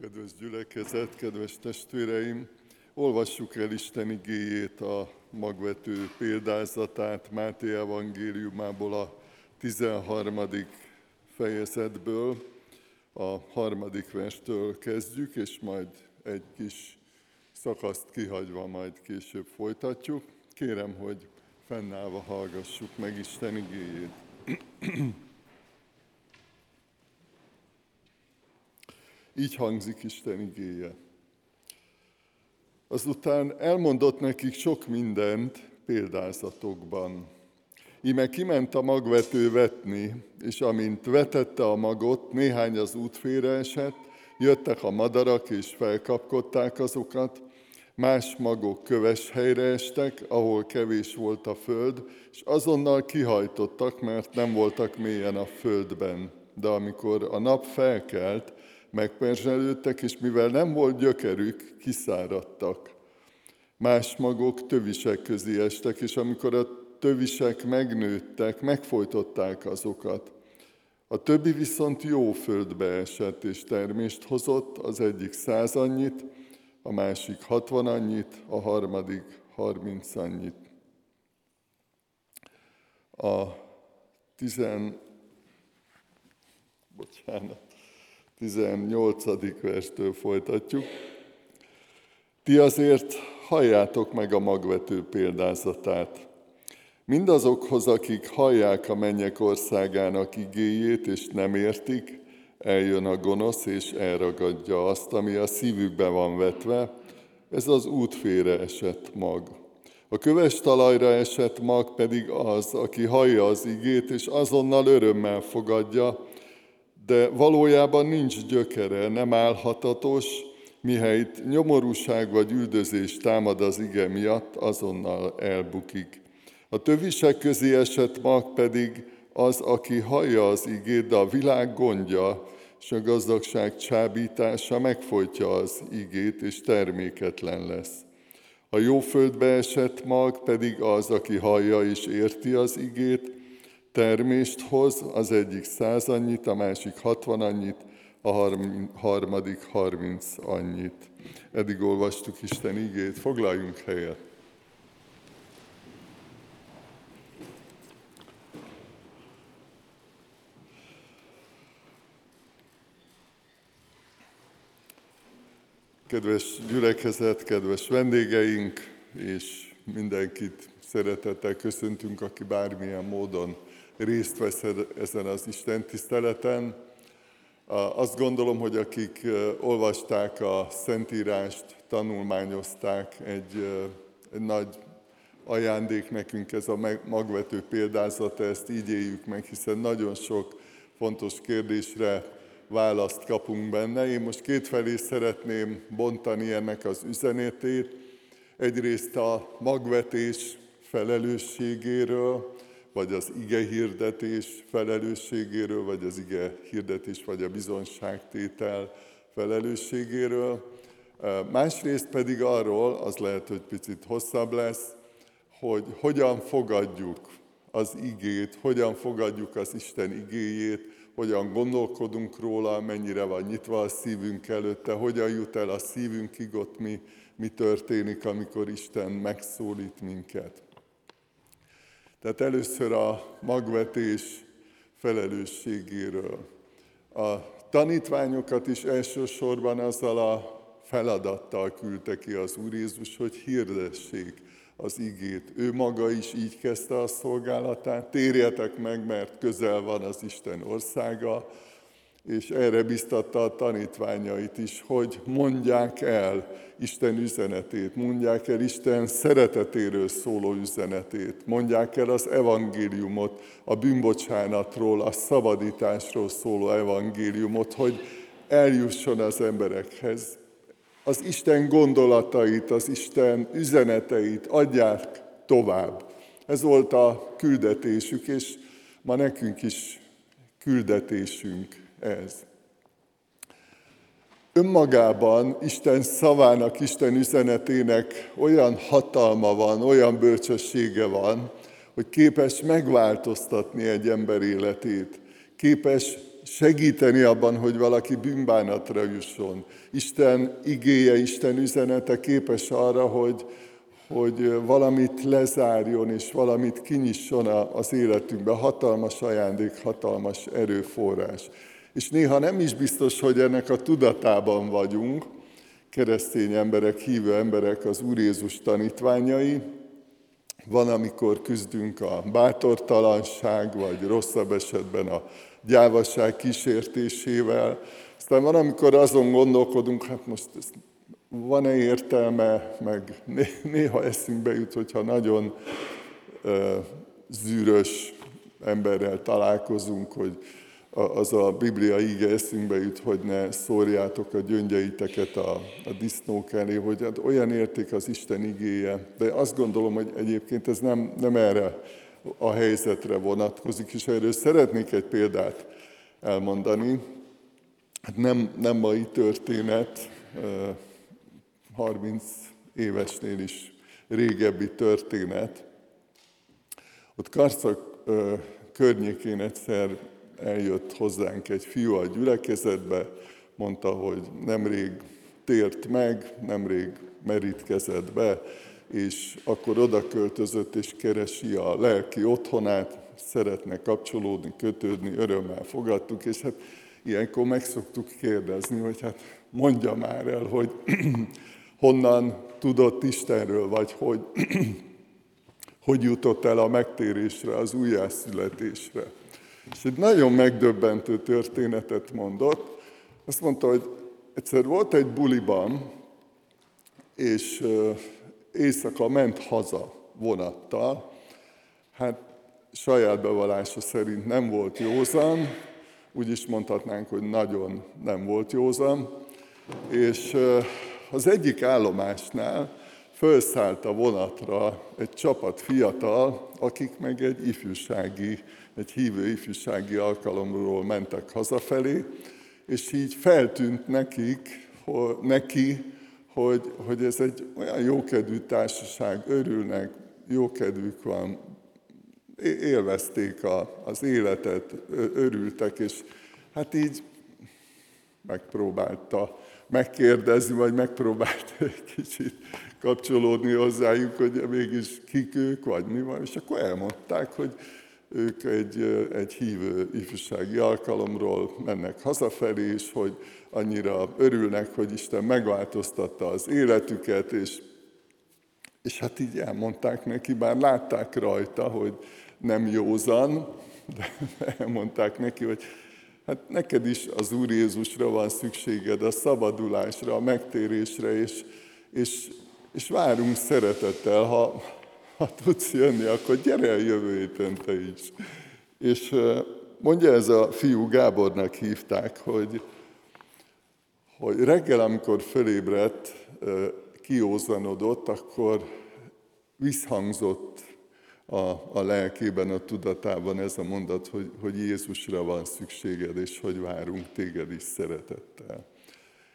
Kedves gyülekezet, kedves testvéreim! Olvassuk el Isten igéjét, a magvető példázatát Máté evangéliumából a 13. fejezetből, a harmadik verstől kezdjük, és majd egy kis szakaszt kihagyva majd később folytatjuk. Kérem, hogy fennállva hallgassuk meg Isten igéjét. Így hangzik Isten igéje. Azután elmondott nekik sok mindent példázatokban. Íme kiment a magvető vetni, és amint vetette a magot, néhány az útfére esett, jöttek a madarak és felkapkodták azokat, más magok köves helyre estek, ahol kevés volt a föld, és azonnal kihajtottak, mert nem voltak mélyen a földben. De amikor a nap felkelt, megperzselődtek, és mivel nem volt gyökerük, kiszáradtak. Más magok tövisek közé estek, és amikor a tövisek megnőttek, megfojtották azokat. A többi viszont jó földbe esett, és termést hozott, az egyik száz annyit, a másik hatvan annyit, a harmadik harminc annyit. A tizen... Bocsánat. 18. verstől folytatjuk. Ti azért halljátok meg a magvető példázatát. Mindazokhoz, akik hallják a mennyek országának igéjét, és nem értik, eljön a gonosz, és elragadja azt, ami a szívükbe van vetve, ez az útfére esett mag. A köves talajra esett mag pedig az, aki hallja az igét, és azonnal örömmel fogadja, de valójában nincs gyökere, nem állhatatos, mihelyt nyomorúság vagy üldözés támad az ige miatt, azonnal elbukik. A tövisek közé esett mag pedig az, aki hallja az igét, de a világ gondja, és a gazdagság csábítása megfojtja az igét, és terméketlen lesz. A jó földbe esett mag pedig az, aki hallja és érti az igét, termést hoz, az egyik száz annyit, a másik hatvan annyit, a harmadik harminc annyit. Eddig olvastuk Isten igét, foglaljunk helyet. Kedves gyülekezet, kedves vendégeink, és mindenkit szeretettel köszöntünk, aki bármilyen módon részt vesz ezen az Isten tiszteleten. Azt gondolom, hogy akik olvasták a Szentírást, tanulmányozták, egy, egy nagy ajándék nekünk ez a magvető példázata, ezt így éljük meg, hiszen nagyon sok fontos kérdésre választ kapunk benne. Én most kétfelé szeretném bontani ennek az üzenetét. Egyrészt a magvetés felelősségéről, vagy az ige hirdetés felelősségéről, vagy az ige hirdetés, vagy a bizonságtétel felelősségéről. Másrészt pedig arról, az lehet, hogy picit hosszabb lesz, hogy hogyan fogadjuk az igét, hogyan fogadjuk az Isten igéjét, hogyan gondolkodunk róla, mennyire van nyitva a szívünk előtte, hogyan jut el a szívünkig ott mi, mi történik, amikor Isten megszólít minket. Tehát először a magvetés felelősségéről. A tanítványokat is elsősorban azzal a feladattal küldte ki az Úr Jézus, hogy hirdessék az igét. Ő maga is így kezdte a szolgálatát, térjetek meg, mert közel van az Isten országa, és erre biztatta a tanítványait is, hogy mondják el Isten üzenetét, mondják el Isten szeretetéről szóló üzenetét, mondják el az evangéliumot, a bűnbocsánatról, a szabadításról szóló evangéliumot, hogy eljusson az emberekhez. Az Isten gondolatait, az Isten üzeneteit adják tovább. Ez volt a küldetésük, és ma nekünk is küldetésünk ez. Önmagában Isten szavának, Isten üzenetének olyan hatalma van, olyan bölcsessége van, hogy képes megváltoztatni egy ember életét, képes segíteni abban, hogy valaki bűnbánatra jusson. Isten igéje, Isten üzenete képes arra, hogy, hogy valamit lezárjon és valamit kinyisson az életünkbe. Hatalmas ajándék, hatalmas erőforrás. És néha nem is biztos, hogy ennek a tudatában vagyunk, keresztény emberek, hívő emberek, az Úr Jézus tanítványai. Van, amikor küzdünk a bátortalanság, vagy rosszabb esetben a gyávasság kísértésével. Aztán van, amikor azon gondolkodunk, hát most ez van-e értelme, meg néha eszünkbe jut, hogyha nagyon zűrös emberrel találkozunk, hogy az a Biblia íge eszünkbe jut, hogy ne szórjátok a gyöngyeiteket a, a disznók elé, hogy hát olyan érték az Isten igéje. De azt gondolom, hogy egyébként ez nem, nem erre a helyzetre vonatkozik, és erről szeretnék egy példát elmondani. Hát nem, nem mai történet, 30 évesnél is régebbi történet. Ott Karszak környékén egyszer eljött hozzánk egy fiú a gyülekezetbe, mondta, hogy nemrég tért meg, nemrég merítkezett be, és akkor oda költözött és keresi a lelki otthonát, szeretne kapcsolódni, kötődni, örömmel fogadtuk, és hát ilyenkor meg szoktuk kérdezni, hogy hát mondja már el, hogy honnan tudott Istenről, vagy hogy, hogy jutott el a megtérésre, az újjászületésre. És egy nagyon megdöbbentő történetet mondott. Azt mondta, hogy egyszer volt egy buliban, és éjszaka ment haza vonattal. Hát saját bevallása szerint nem volt józan, úgy is mondhatnánk, hogy nagyon nem volt józan, és az egyik állomásnál felszállt a vonatra egy csapat fiatal, akik meg egy ifjúsági egy hívő ifjúsági alkalomról mentek hazafelé, és így feltűnt nekik, hogy, neki, hogy, hogy ez egy olyan jókedvű társaság, örülnek, jókedvük van, élvezték a, az életet, örültek, és hát így megpróbálta megkérdezni, vagy megpróbált egy kicsit kapcsolódni hozzájuk, hogy mégis kik ők, vagy mi van, és akkor elmondták, hogy ők egy, egy hívő ifjúsági alkalomról mennek hazafelé, és hogy annyira örülnek, hogy Isten megváltoztatta az életüket, és, és hát így elmondták neki, bár látták rajta, hogy nem józan, de elmondták neki, hogy hát neked is az Úr Jézusra van szükséged, a szabadulásra, a megtérésre, és, és, és várunk szeretettel, ha, ha tudsz jönni, akkor gyere el jövő héten te is. És mondja ez a fiú, Gábornak hívták, hogy, hogy reggel, amikor fölébredt, kiózanodott, akkor visszhangzott a, a lelkében, a tudatában ez a mondat, hogy, hogy Jézusra van szükséged, és hogy várunk téged is szeretettel.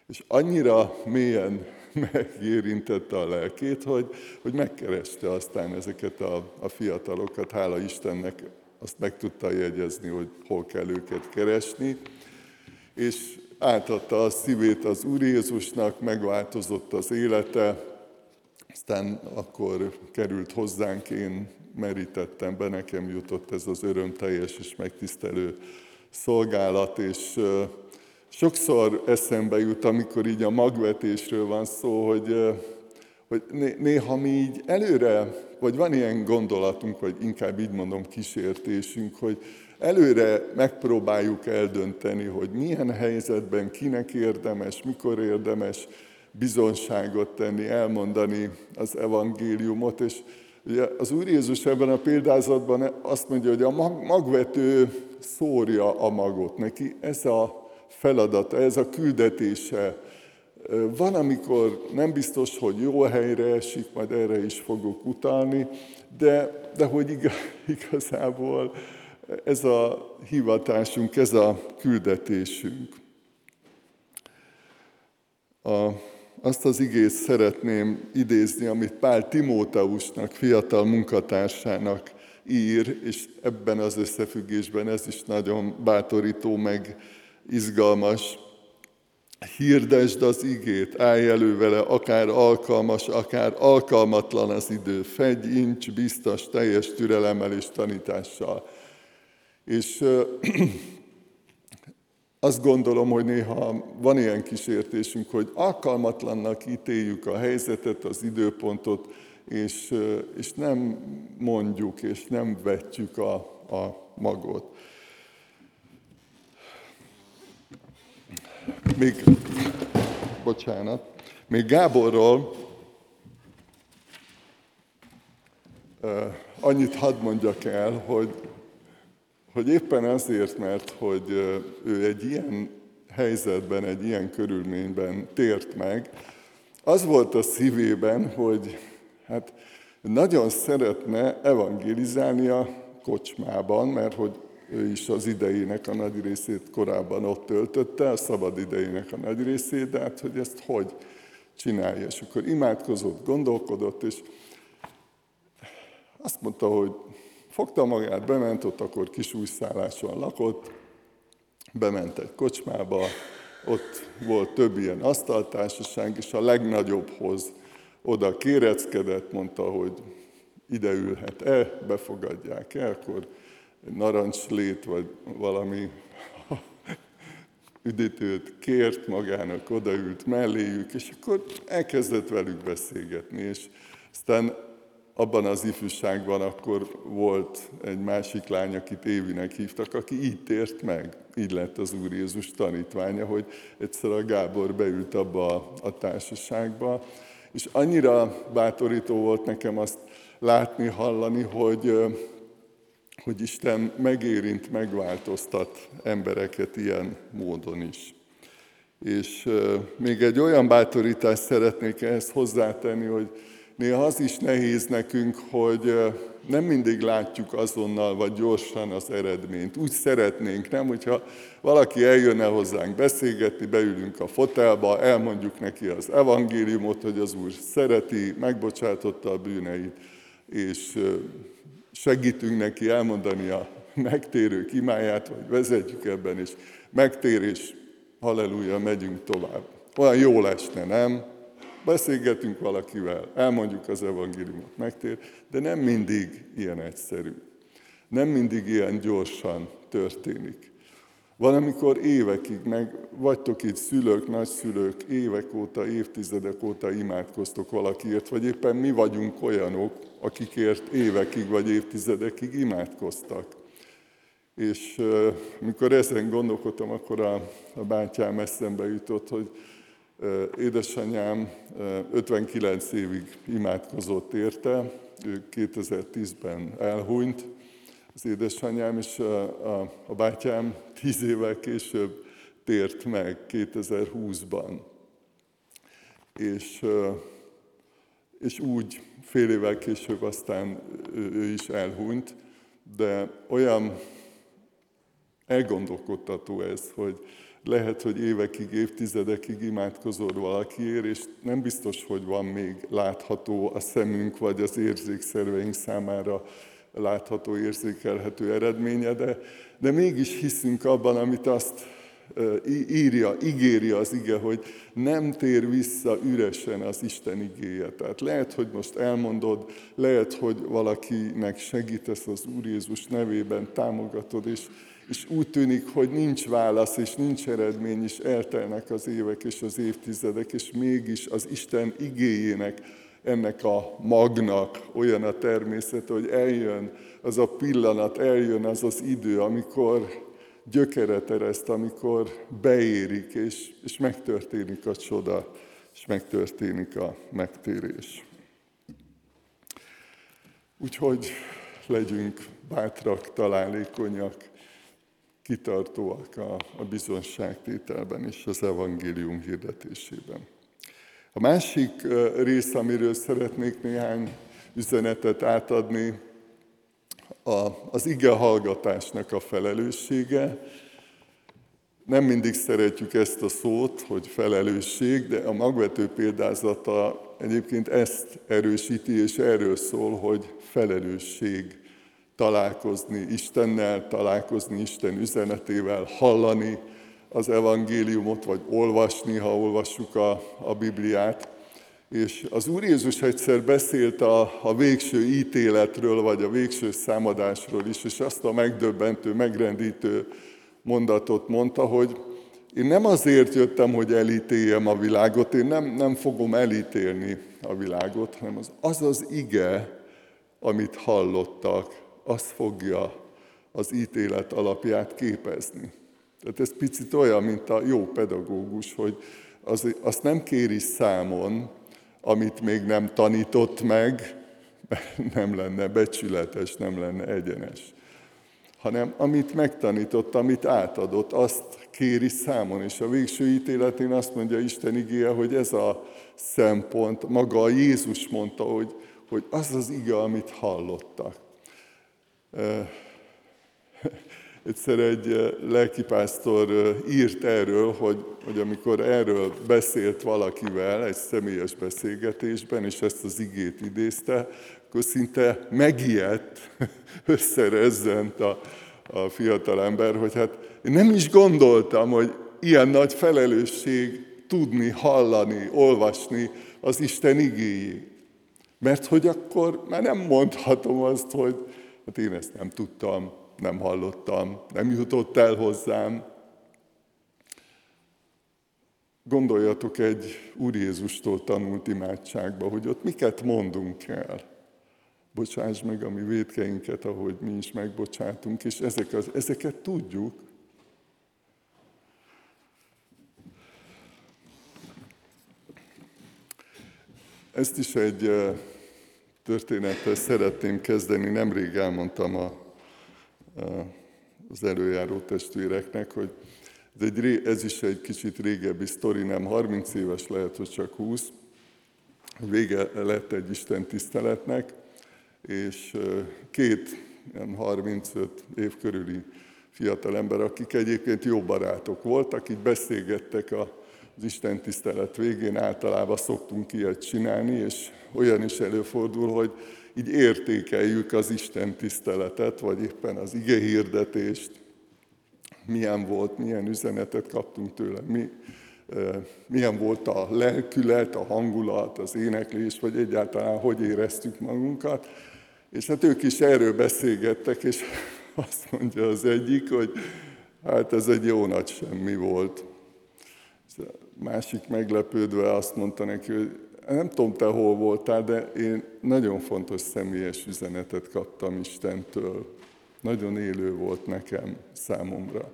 És annyira mélyen megérintette a lelkét, hogy, hogy megkereste aztán ezeket a, a fiatalokat, hála Istennek azt meg tudta jegyezni, hogy hol kell őket keresni, és átadta a szívét az Úr Jézusnak, megváltozott az élete, aztán akkor került hozzánk, én merítettem be, nekem jutott ez az örömteljes és megtisztelő szolgálat, és Sokszor eszembe jut, amikor így a magvetésről van szó, hogy, hogy néha mi így előre, vagy van ilyen gondolatunk, vagy inkább így mondom kísértésünk, hogy előre megpróbáljuk eldönteni, hogy milyen helyzetben kinek érdemes, mikor érdemes bizonságot tenni, elmondani az evangéliumot, és ugye az Úr Jézus ebben a példázatban azt mondja, hogy a magvető szórja a magot. Neki ez a feladata, ez a küldetése. Van, amikor nem biztos, hogy jó helyre esik, majd erre is fogok utalni, de, de hogy igazából ez a hivatásunk, ez a küldetésünk. A, azt az igét szeretném idézni, amit Pál Timóteusnak, fiatal munkatársának ír, és ebben az összefüggésben ez is nagyon bátorító, meg izgalmas. Hirdesd az igét, állj elő vele, akár alkalmas, akár alkalmatlan az idő. Fegy, incs, biztos, teljes türelemmel és tanítással. És azt gondolom, hogy néha van ilyen kísértésünk, hogy alkalmatlannak ítéljük a helyzetet, az időpontot, és, és nem mondjuk, és nem vetjük a, a magot. Még, bocsánat, még Gáborról annyit hadd mondjak el, hogy hogy éppen azért, mert hogy ő egy ilyen helyzetben, egy ilyen körülményben tért meg, az volt a szívében, hogy hát nagyon szeretne evangelizálni a kocsmában, mert hogy ő is az idejének a nagy részét korábban ott töltötte, a szabad idejének a nagy részét, de hát hogy ezt hogy csinálja. És akkor imádkozott, gondolkodott, és azt mondta, hogy Fogta magát, bement, ott akkor kis újszálláson lakott, bement egy kocsmába, ott volt több ilyen asztaltársaság, és a legnagyobbhoz oda kéreckedett, mondta, hogy ide ülhet-e, befogadják el, akkor narancslét, vagy valami üdítőt kért magának, odaült melléjük, és akkor elkezdett velük beszélgetni, és aztán abban az ifjúságban akkor volt egy másik lány, akit Évinek hívtak, aki így tért meg. Így lett az Úr Jézus tanítványa, hogy egyszer a Gábor beült abba a, társaságba, és annyira bátorító volt nekem azt látni, hallani, hogy, hogy Isten megérint, megváltoztat embereket ilyen módon is. És még egy olyan bátorítást szeretnék ehhez hozzátenni, hogy néha az is nehéz nekünk, hogy nem mindig látjuk azonnal vagy gyorsan az eredményt. Úgy szeretnénk, nem, hogyha valaki eljönne hozzánk beszélgetni, beülünk a fotelba, elmondjuk neki az evangéliumot, hogy az Úr szereti, megbocsátotta a bűneit, és segítünk neki elmondani a megtérő imáját, vagy vezetjük ebben, és megtér, és halleluja, megyünk tovább. Olyan jó lesne, nem? Beszélgetünk valakivel, elmondjuk az evangéliumot, megtér, de nem mindig ilyen egyszerű. Nem mindig ilyen gyorsan történik. Van, amikor évekig, meg vagytok itt szülők, nagyszülők, évek óta, évtizedek óta imádkoztok valakiért, vagy éppen mi vagyunk olyanok, akikért évekig vagy évtizedekig imádkoztak. És uh, mikor ezen gondolkodtam, akkor a, a bátyám eszembe jutott, hogy Édesanyám 59 évig imádkozott érte, ő 2010-ben elhunyt, az édesanyám, és a, bátyám 10 évvel később tért meg 2020-ban. És, és úgy fél évvel később aztán ő is elhunyt, de olyan elgondolkodtató ez, hogy lehet, hogy évekig, évtizedekig imádkozol valakiért, és nem biztos, hogy van még látható a szemünk vagy az érzékszerveink számára látható, érzékelhető eredménye, de, de mégis hiszünk abban, amit azt írja, ígéri az ige, hogy nem tér vissza üresen az Isten igéje. Tehát lehet, hogy most elmondod, lehet, hogy valakinek segítesz az Úr Jézus nevében, támogatod, és, és úgy tűnik, hogy nincs válasz, és nincs eredmény, és eltelnek az évek és az évtizedek, és mégis az Isten igéjének, ennek a magnak olyan a természet, hogy eljön az a pillanat, eljön az az idő, amikor gyökeret ereszt, amikor beérik, és, és megtörténik a csoda, és megtörténik a megtérés. Úgyhogy legyünk bátrak, találékonyak, kitartóak a, a bizonságtételben és az evangélium hirdetésében. A másik rész, amiről szeretnék néhány üzenetet átadni, a, az ige hallgatásnak a felelőssége. Nem mindig szeretjük ezt a szót, hogy felelősség, de a magvető példázata egyébként ezt erősíti, és erről szól, hogy felelősség találkozni Istennel, találkozni Isten üzenetével, hallani az evangéliumot, vagy olvasni, ha olvassuk a, a Bibliát. És az Úr Jézus egyszer beszélt a, a végső ítéletről, vagy a végső számadásról is, és azt a megdöbbentő, megrendítő mondatot mondta, hogy én nem azért jöttem, hogy elítéljem a világot, én nem, nem fogom elítélni a világot, hanem az az, az ige, amit hallottak, az fogja az ítélet alapját képezni. Tehát ez picit olyan, mint a jó pedagógus, hogy az, azt nem kéri számon, amit még nem tanított meg, mert nem lenne becsületes, nem lenne egyenes. Hanem amit megtanított, amit átadott, azt kéri számon. És a végső ítéletén azt mondja Isten igéje, hogy ez a szempont, maga Jézus mondta, hogy, hogy az az ige, amit hallottak. Egyszer egy lelkipásztor írt erről, hogy, hogy amikor erről beszélt valakivel egy személyes beszélgetésben, és ezt az igét idézte, akkor szinte megijedt, összerezzent a, a fiatal ember, hogy hát én nem is gondoltam, hogy ilyen nagy felelősség tudni, hallani, olvasni az Isten igéjét. Mert hogy akkor már nem mondhatom azt, hogy hát én ezt nem tudtam, nem hallottam, nem jutott el hozzám. Gondoljatok egy Úr Jézustól tanult imádságba, hogy ott miket mondunk el. Bocsáss meg a mi védkeinket, ahogy mi is megbocsátunk, és ezek az, ezeket tudjuk. Ezt is egy történettel szeretném kezdeni. Nemrég elmondtam a az előjáró testvéreknek, hogy ez, egy, ez is egy kicsit régebbi sztori, nem 30 éves, lehet, hogy csak 20. Vége lett egy Isten tiszteletnek, és két ilyen 35 év körüli fiatal ember, akik egyébként jó barátok voltak, így beszélgettek az Isten tisztelet végén, általában szoktunk ilyet csinálni, és olyan is előfordul, hogy így értékeljük az Isten tiszteletet, vagy éppen az ige hirdetést, milyen volt, milyen üzenetet kaptunk tőle, mi, milyen volt a lelkület, a hangulat, az éneklés, vagy egyáltalán hogy éreztük magunkat. És hát ők is erről beszélgettek, és azt mondja az egyik, hogy hát ez egy jó nagy semmi volt. Másik meglepődve azt mondta neki, hogy nem tudom, te hol voltál, de én nagyon fontos személyes üzenetet kaptam Istentől. Nagyon élő volt nekem, számomra.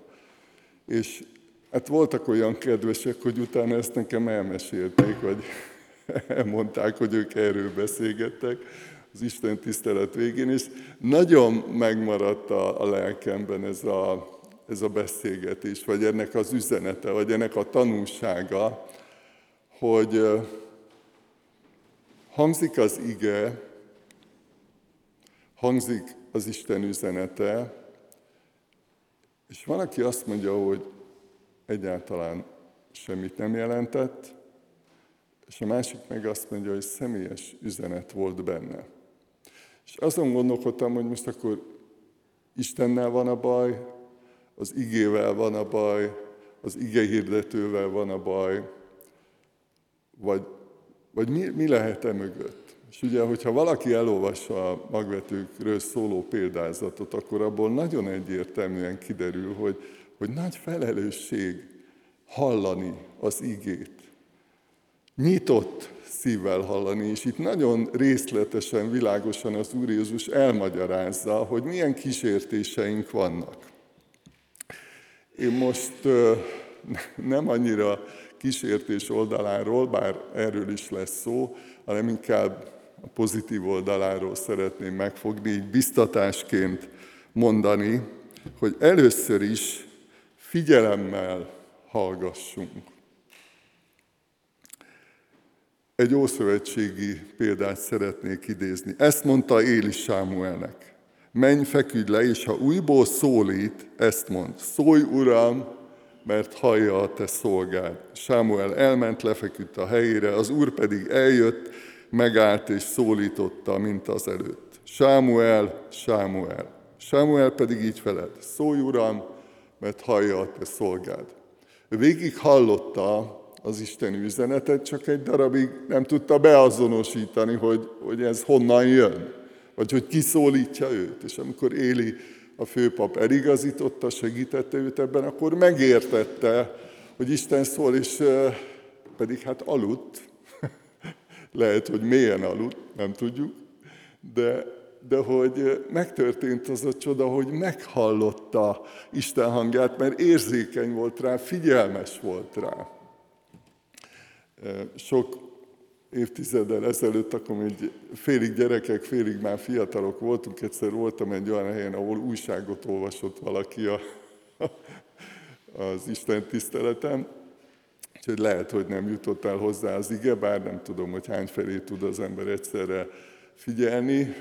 És hát voltak olyan kedvesek, hogy utána ezt nekem elmesélték, vagy elmondták, hogy ők erről beszélgettek az Isten tisztelet végén, és nagyon megmaradt a, a lelkemben ez a, ez a beszélgetés, vagy ennek az üzenete, vagy ennek a tanulsága, hogy Hangzik az ige, hangzik az Isten üzenete, és van, aki azt mondja, hogy egyáltalán semmit nem jelentett, és a másik meg azt mondja, hogy személyes üzenet volt benne. És azon gondolkodtam, hogy most akkor Istennel van a baj, az igével van a baj, az ige hirdetővel van a baj, vagy vagy mi, mi lehet e mögött? És ugye, hogyha valaki elolvassa a magvetőkről szóló példázatot, akkor abból nagyon egyértelműen kiderül, hogy, hogy nagy felelősség hallani az igét. Nyitott szívvel hallani, és itt nagyon részletesen, világosan az Úr Jézus elmagyarázza, hogy milyen kísértéseink vannak. Én most nem annyira kísértés oldaláról, bár erről is lesz szó, hanem inkább a pozitív oldaláról szeretném megfogni, így biztatásként mondani, hogy először is figyelemmel hallgassunk. Egy ószövetségi példát szeretnék idézni. Ezt mondta Éli Sámuelnek. Menj, feküdj le, és ha újból szólít, ezt mond. Szólj, Uram, mert hallja a te szolgád. Sámuel elment, lefeküdt a helyére, az úr pedig eljött, megállt és szólította, mint az előtt. Sámuel, Sámuel. Sámuel pedig így felelt, szólj Uram, mert hallja a te szolgád. Végig hallotta az Isten üzenetet, csak egy darabig nem tudta beazonosítani, hogy, hogy ez honnan jön, vagy hogy kiszólítja őt. És amikor Éli a főpap eligazította, segítette őt ebben, akkor megértette, hogy Isten szól, és pedig hát aludt. Lehet, hogy mélyen aludt, nem tudjuk, de, de hogy megtörtént az a csoda, hogy meghallotta Isten hangját, mert érzékeny volt rá, figyelmes volt rá. Sok évtizeddel ezelőtt, akkor még félig gyerekek, félig már fiatalok voltunk, egyszer voltam egy olyan helyen, ahol újságot olvasott valaki a, az Isten tiszteletem, úgyhogy lehet, hogy nem jutott el hozzá az ige, bár nem tudom, hogy hány felé tud az ember egyszerre figyelni.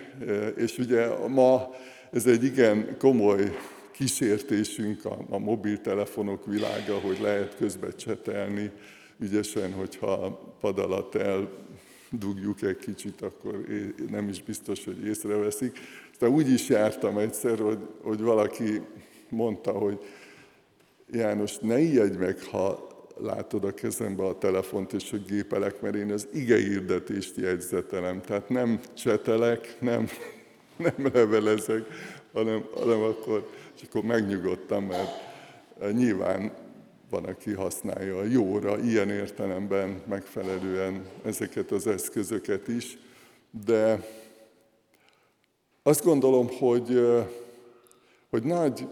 És ugye ma ez egy igen komoly kísértésünk a, a mobiltelefonok világa, hogy lehet közbe csetelni, ügyesen, hogyha pad alatt eldugjuk egy kicsit, akkor nem is biztos, hogy észreveszik. De úgy is jártam egyszer, hogy, hogy valaki mondta, hogy János, ne ijedj meg, ha látod a kezembe a telefont, és hogy gépelek, mert én az igehirdetést jegyzetelem. Tehát nem csetelek, nem, nem levelezek, hanem, hanem akkor, és akkor megnyugodtam, mert nyilván van, aki használja a jóra, ilyen értelemben megfelelően ezeket az eszközöket is, de azt gondolom, hogy, hogy nagy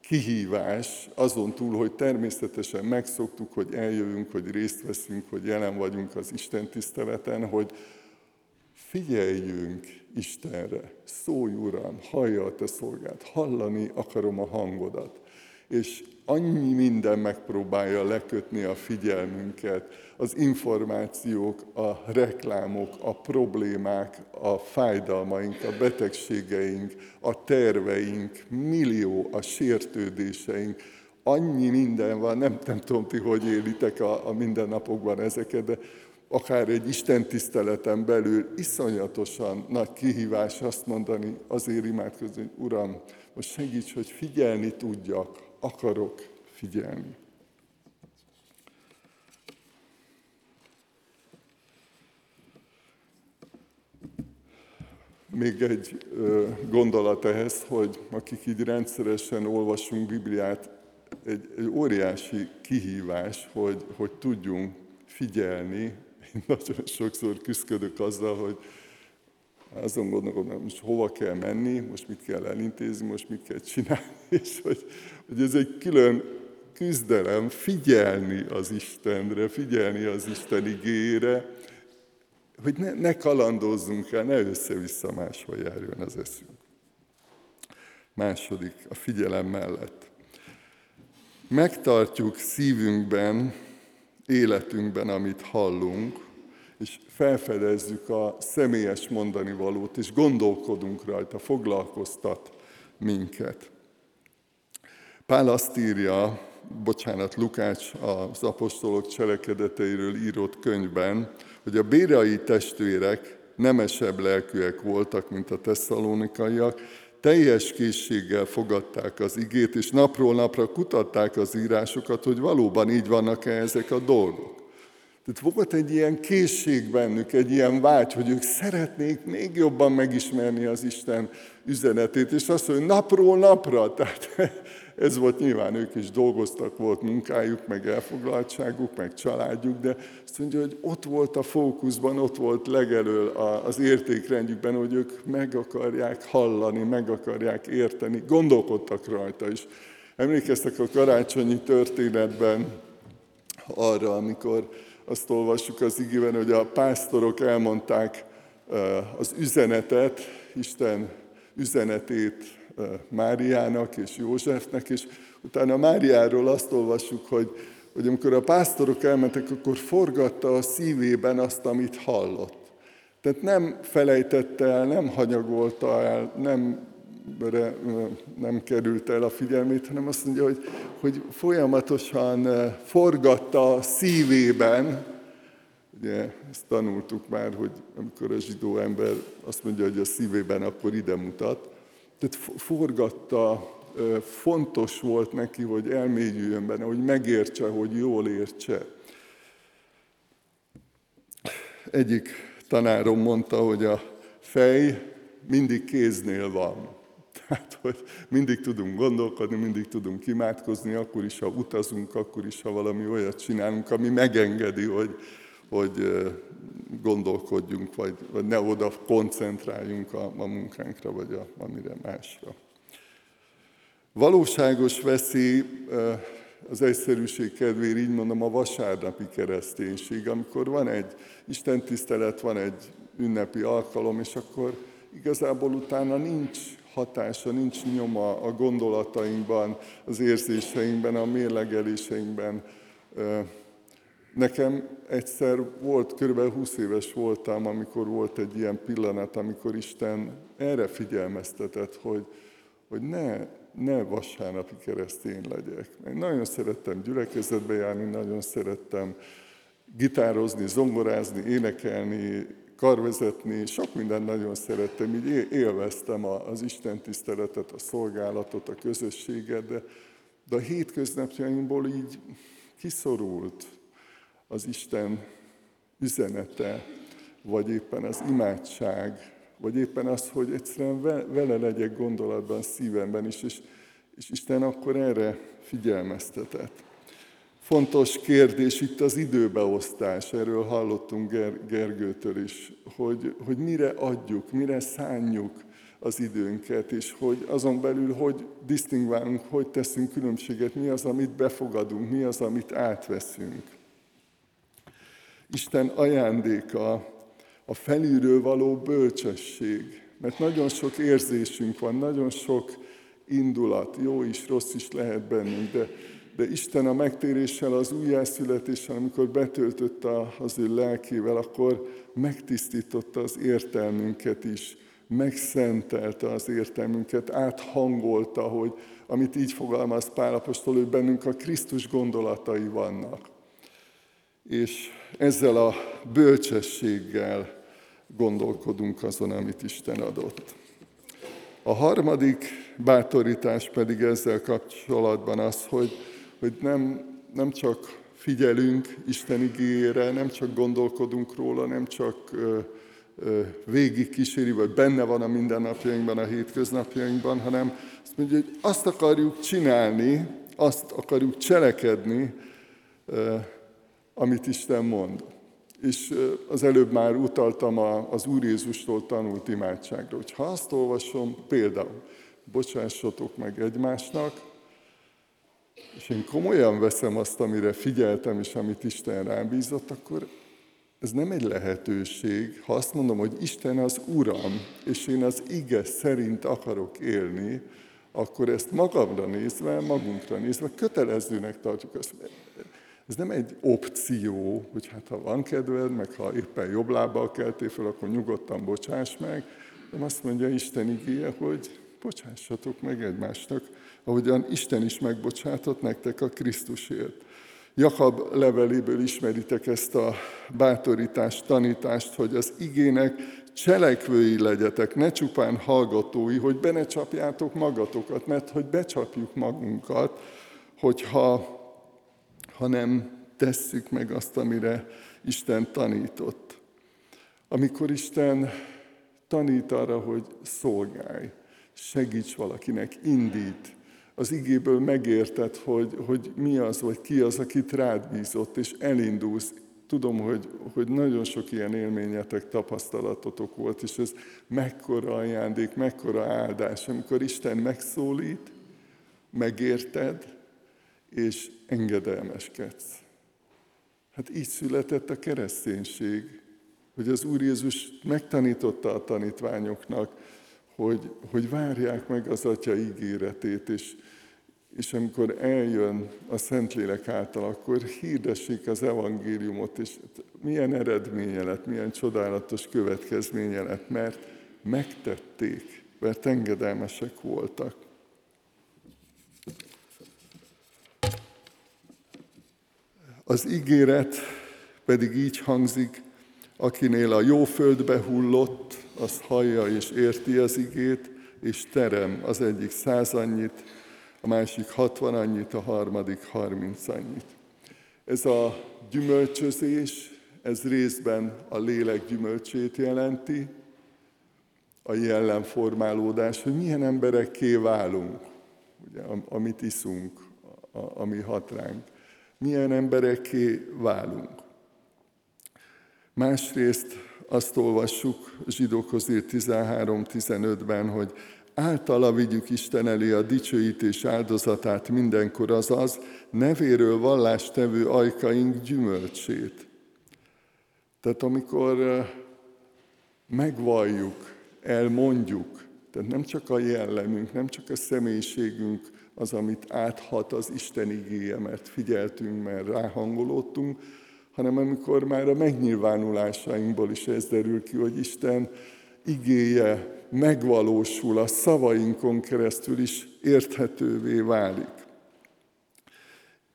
kihívás azon túl, hogy természetesen megszoktuk, hogy eljövünk, hogy részt veszünk, hogy jelen vagyunk az Isten tiszteleten, hogy figyeljünk Istenre, szólj Uram, hallja a te szolgát, hallani akarom a hangodat. És annyi minden megpróbálja lekötni a figyelmünket, az információk, a reklámok, a problémák, a fájdalmaink, a betegségeink, a terveink, millió a sértődéseink, annyi minden van, nem, nem tudom ti, hogy élitek a, a mindennapokban ezeket, de akár egy Isten tiszteleten belül iszonyatosan nagy kihívás azt mondani, azért imádkozni, hogy Uram, most segíts, hogy figyelni tudjak, akarok figyelni. Még egy gondolat ehhez, hogy akik így rendszeresen olvasunk Bibliát, egy, egy óriási kihívás, hogy, hogy tudjunk figyelni. Én nagyon sokszor küzdök azzal, hogy azon hogy most hova kell menni, most mit kell elintézni, most mit kell csinálni, és hogy, hogy ez egy külön küzdelem, figyelni az Istenre, figyelni az Isten igére, hogy ne, ne kalandozzunk el, ne össze-vissza máshol járjon az eszünk. Második, a figyelem mellett. Megtartjuk szívünkben, életünkben, amit hallunk, és felfedezzük a személyes mondani valót, és gondolkodunk rajta, foglalkoztat minket. Pál azt írja, bocsánat, Lukács az apostolok cselekedeteiről írott könyvben, hogy a bérai testvérek nemesebb lelkűek voltak, mint a tesszalonikaiak, teljes készséggel fogadták az igét, és napról napra kutatták az írásokat, hogy valóban így vannak-e ezek a dolgok. Tehát volt egy ilyen készség bennük, egy ilyen vágy, hogy ők szeretnék még jobban megismerni az Isten üzenetét, és azt mondja, napról napra, tehát ez volt nyilván, ők is dolgoztak, volt munkájuk, meg elfoglaltságuk, meg családjuk, de azt mondja, hogy ott volt a fókuszban, ott volt legelől az értékrendjükben, hogy ők meg akarják hallani, meg akarják érteni, gondolkodtak rajta is. Emlékeztek a karácsonyi történetben arra, amikor azt olvassuk az igében, hogy a pásztorok elmondták az üzenetet, Isten üzenetét Máriának és Józsefnek, és utána Máriáról azt olvassuk, hogy, hogy amikor a pásztorok elmentek, akkor forgatta a szívében azt, amit hallott. Tehát nem felejtette el, nem hanyagolta el, nem, nem került el a figyelmét, hanem azt mondja, hogy, hogy folyamatosan forgatta a szívében, Ugye ezt tanultuk már, hogy amikor a zsidó ember azt mondja, hogy a szívében, akkor ide mutat, tehát forgatta, fontos volt neki, hogy elmélyüljön benne, hogy megértse, hogy jól értse. Egyik tanárom mondta, hogy a fej mindig kéznél van. Tehát, hogy mindig tudunk gondolkodni, mindig tudunk imádkozni, akkor is, ha utazunk, akkor is, ha valami olyat csinálunk, ami megengedi, hogy, hogy gondolkodjunk, vagy, vagy ne oda koncentráljunk a, a munkánkra, vagy a, amire másra. Valóságos veszély, az egyszerűség kedvéért így mondom, a vasárnapi kereszténység, amikor van egy istentisztelet, van egy ünnepi alkalom, és akkor igazából utána nincs hatása, nincs nyoma a gondolatainkban, az érzéseinkben, a mérlegeléseinkben. Nekem egyszer volt, körülbelül 20 éves voltam, amikor volt egy ilyen pillanat, amikor Isten erre figyelmeztetett, hogy, hogy ne, ne vasárnapi keresztény legyek. Én nagyon szerettem gyülekezetbe járni, nagyon szerettem gitározni, zongorázni, énekelni, karvezetni, sok mindent nagyon szerettem, így élveztem az Isten tiszteletet, a szolgálatot, a közösséget, de, de a hétköznapjaimból így kiszorult az Isten üzenete, vagy éppen az imádság, vagy éppen az, hogy egyszerűen vele legyek gondolatban, szívemben is, és, és Isten akkor erre figyelmeztetett. Fontos kérdés itt az időbeosztás, erről hallottunk Ger- Gergőtől is, hogy, hogy mire adjuk, mire szánjuk az időnket, és hogy azon belül hogy disztingválunk, hogy teszünk különbséget, mi az, amit befogadunk, mi az, amit átveszünk. Isten ajándéka a felülről való bölcsesség, mert nagyon sok érzésünk van, nagyon sok indulat, jó is, rossz is lehet bennünk, de de Isten a megtéréssel, az újjászületéssel, amikor betöltötte az ő lelkével, akkor megtisztította az értelmünket is, megszentelte az értelmünket, áthangolta, hogy amit így fogalmaz Pálapostól, hogy bennünk a Krisztus gondolatai vannak. És ezzel a bölcsességgel gondolkodunk azon, amit Isten adott. A harmadik bátorítás pedig ezzel kapcsolatban az, hogy hogy nem, nem csak figyelünk Isten igényére, nem csak gondolkodunk róla, nem csak ö, ö, végig kíséri, vagy benne van a mindennapjainkban, a hétköznapjainkban, hanem azt mondja, hogy azt akarjuk csinálni, azt akarjuk cselekedni, amit Isten mond. És az előbb már utaltam az Úr Jézustól tanult imádságra, hogy ha azt olvasom, például, bocsássatok meg egymásnak, és én komolyan veszem azt, amire figyeltem, és amit Isten rám bízott, akkor ez nem egy lehetőség. Ha azt mondom, hogy Isten az Uram, és én az ige szerint akarok élni, akkor ezt magamra nézve, magunkra nézve kötelezőnek tartjuk. Azt, ez nem egy opció, hogy hát ha van kedved, meg ha éppen jobb lábbal keltél fel, akkor nyugodtan bocsáss meg. De azt mondja Isten igéje, hogy bocsássatok meg egymásnak, ahogyan Isten is megbocsátott nektek a Krisztusért. Jakab leveléből ismeritek ezt a bátorítást, tanítást, hogy az igének cselekvői legyetek, ne csupán hallgatói, hogy be ne csapjátok magatokat, mert hogy becsapjuk magunkat, hogyha ha nem tesszük meg azt, amire Isten tanított. Amikor Isten tanít arra, hogy szolgálj, segíts valakinek, indít, az igéből megérted, hogy, hogy mi az, vagy ki az, akit rád bízott, és elindulsz. Tudom, hogy, hogy nagyon sok ilyen élményetek, tapasztalatotok volt, és ez mekkora ajándék, mekkora áldás, amikor Isten megszólít, megérted, és engedelmeskedsz. Hát így született a kereszténység, hogy az Úr Jézus megtanította a tanítványoknak, hogy, hogy várják meg az Atya ígéretét, és, és amikor eljön a Szentlélek által, akkor hirdessék az evangéliumot, és milyen eredménye lett, milyen csodálatos következménye lett, mert megtették, mert engedelmesek voltak. Az ígéret pedig így hangzik, akinél a jó földbe hullott, az hallja és érti az igét, és terem, az egyik száz annyit, a másik hatvan annyit, a harmadik harminc annyit. Ez a gyümölcsözés, ez részben a lélek gyümölcsét jelenti, a jellemformálódás, hogy milyen emberekké válunk, ugye, amit iszunk, ami hat ránk. Milyen emberekké válunk. Másrészt azt olvassuk zsidókhoz írt 13-15-ben, hogy általa vigyük Isten elé a dicsőítés áldozatát mindenkor, azaz nevéről vallástevő ajkaink gyümölcsét. Tehát amikor megvalljuk, elmondjuk, tehát nem csak a jellemünk, nem csak a személyiségünk az, amit áthat az Isten igéje, mert figyeltünk, mert ráhangolódtunk, hanem amikor már a megnyilvánulásainkból is ez derül ki, hogy Isten igéje megvalósul, a szavainkon keresztül is érthetővé válik.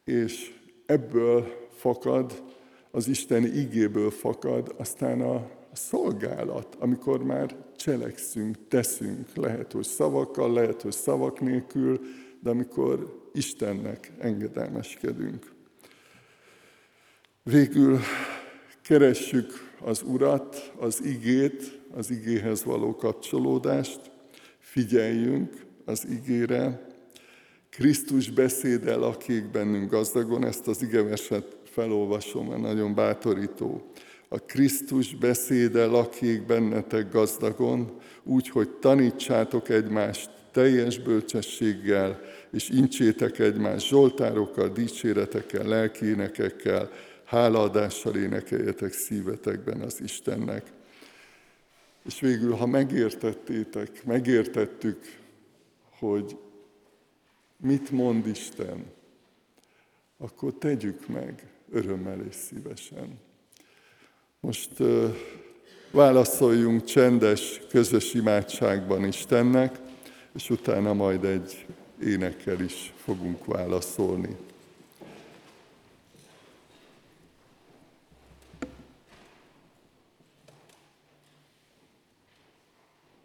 És ebből fakad, az Isten igéből fakad aztán a szolgálat, amikor már cselekszünk, teszünk, lehet, hogy szavakkal, lehet, hogy szavak nélkül, de amikor Istennek engedelmeskedünk. Végül keressük az Urat, az igét, az igéhez való kapcsolódást, figyeljünk az igére, Krisztus beszéde lakik bennünk gazdagon, ezt az igeverset felolvasom, mert nagyon bátorító. A Krisztus beszéde lakik bennetek gazdagon, úgy, hogy tanítsátok egymást teljes bölcsességgel, és incsétek egymást zsoltárokkal, dicséretekkel, lelkénekekkel, hálaadással énekeljetek szívetekben az Istennek. És végül, ha megértettétek, megértettük, hogy mit mond Isten, akkor tegyük meg örömmel és szívesen. Most válaszoljunk csendes, közös imádságban Istennek, és utána majd egy énekkel is fogunk válaszolni.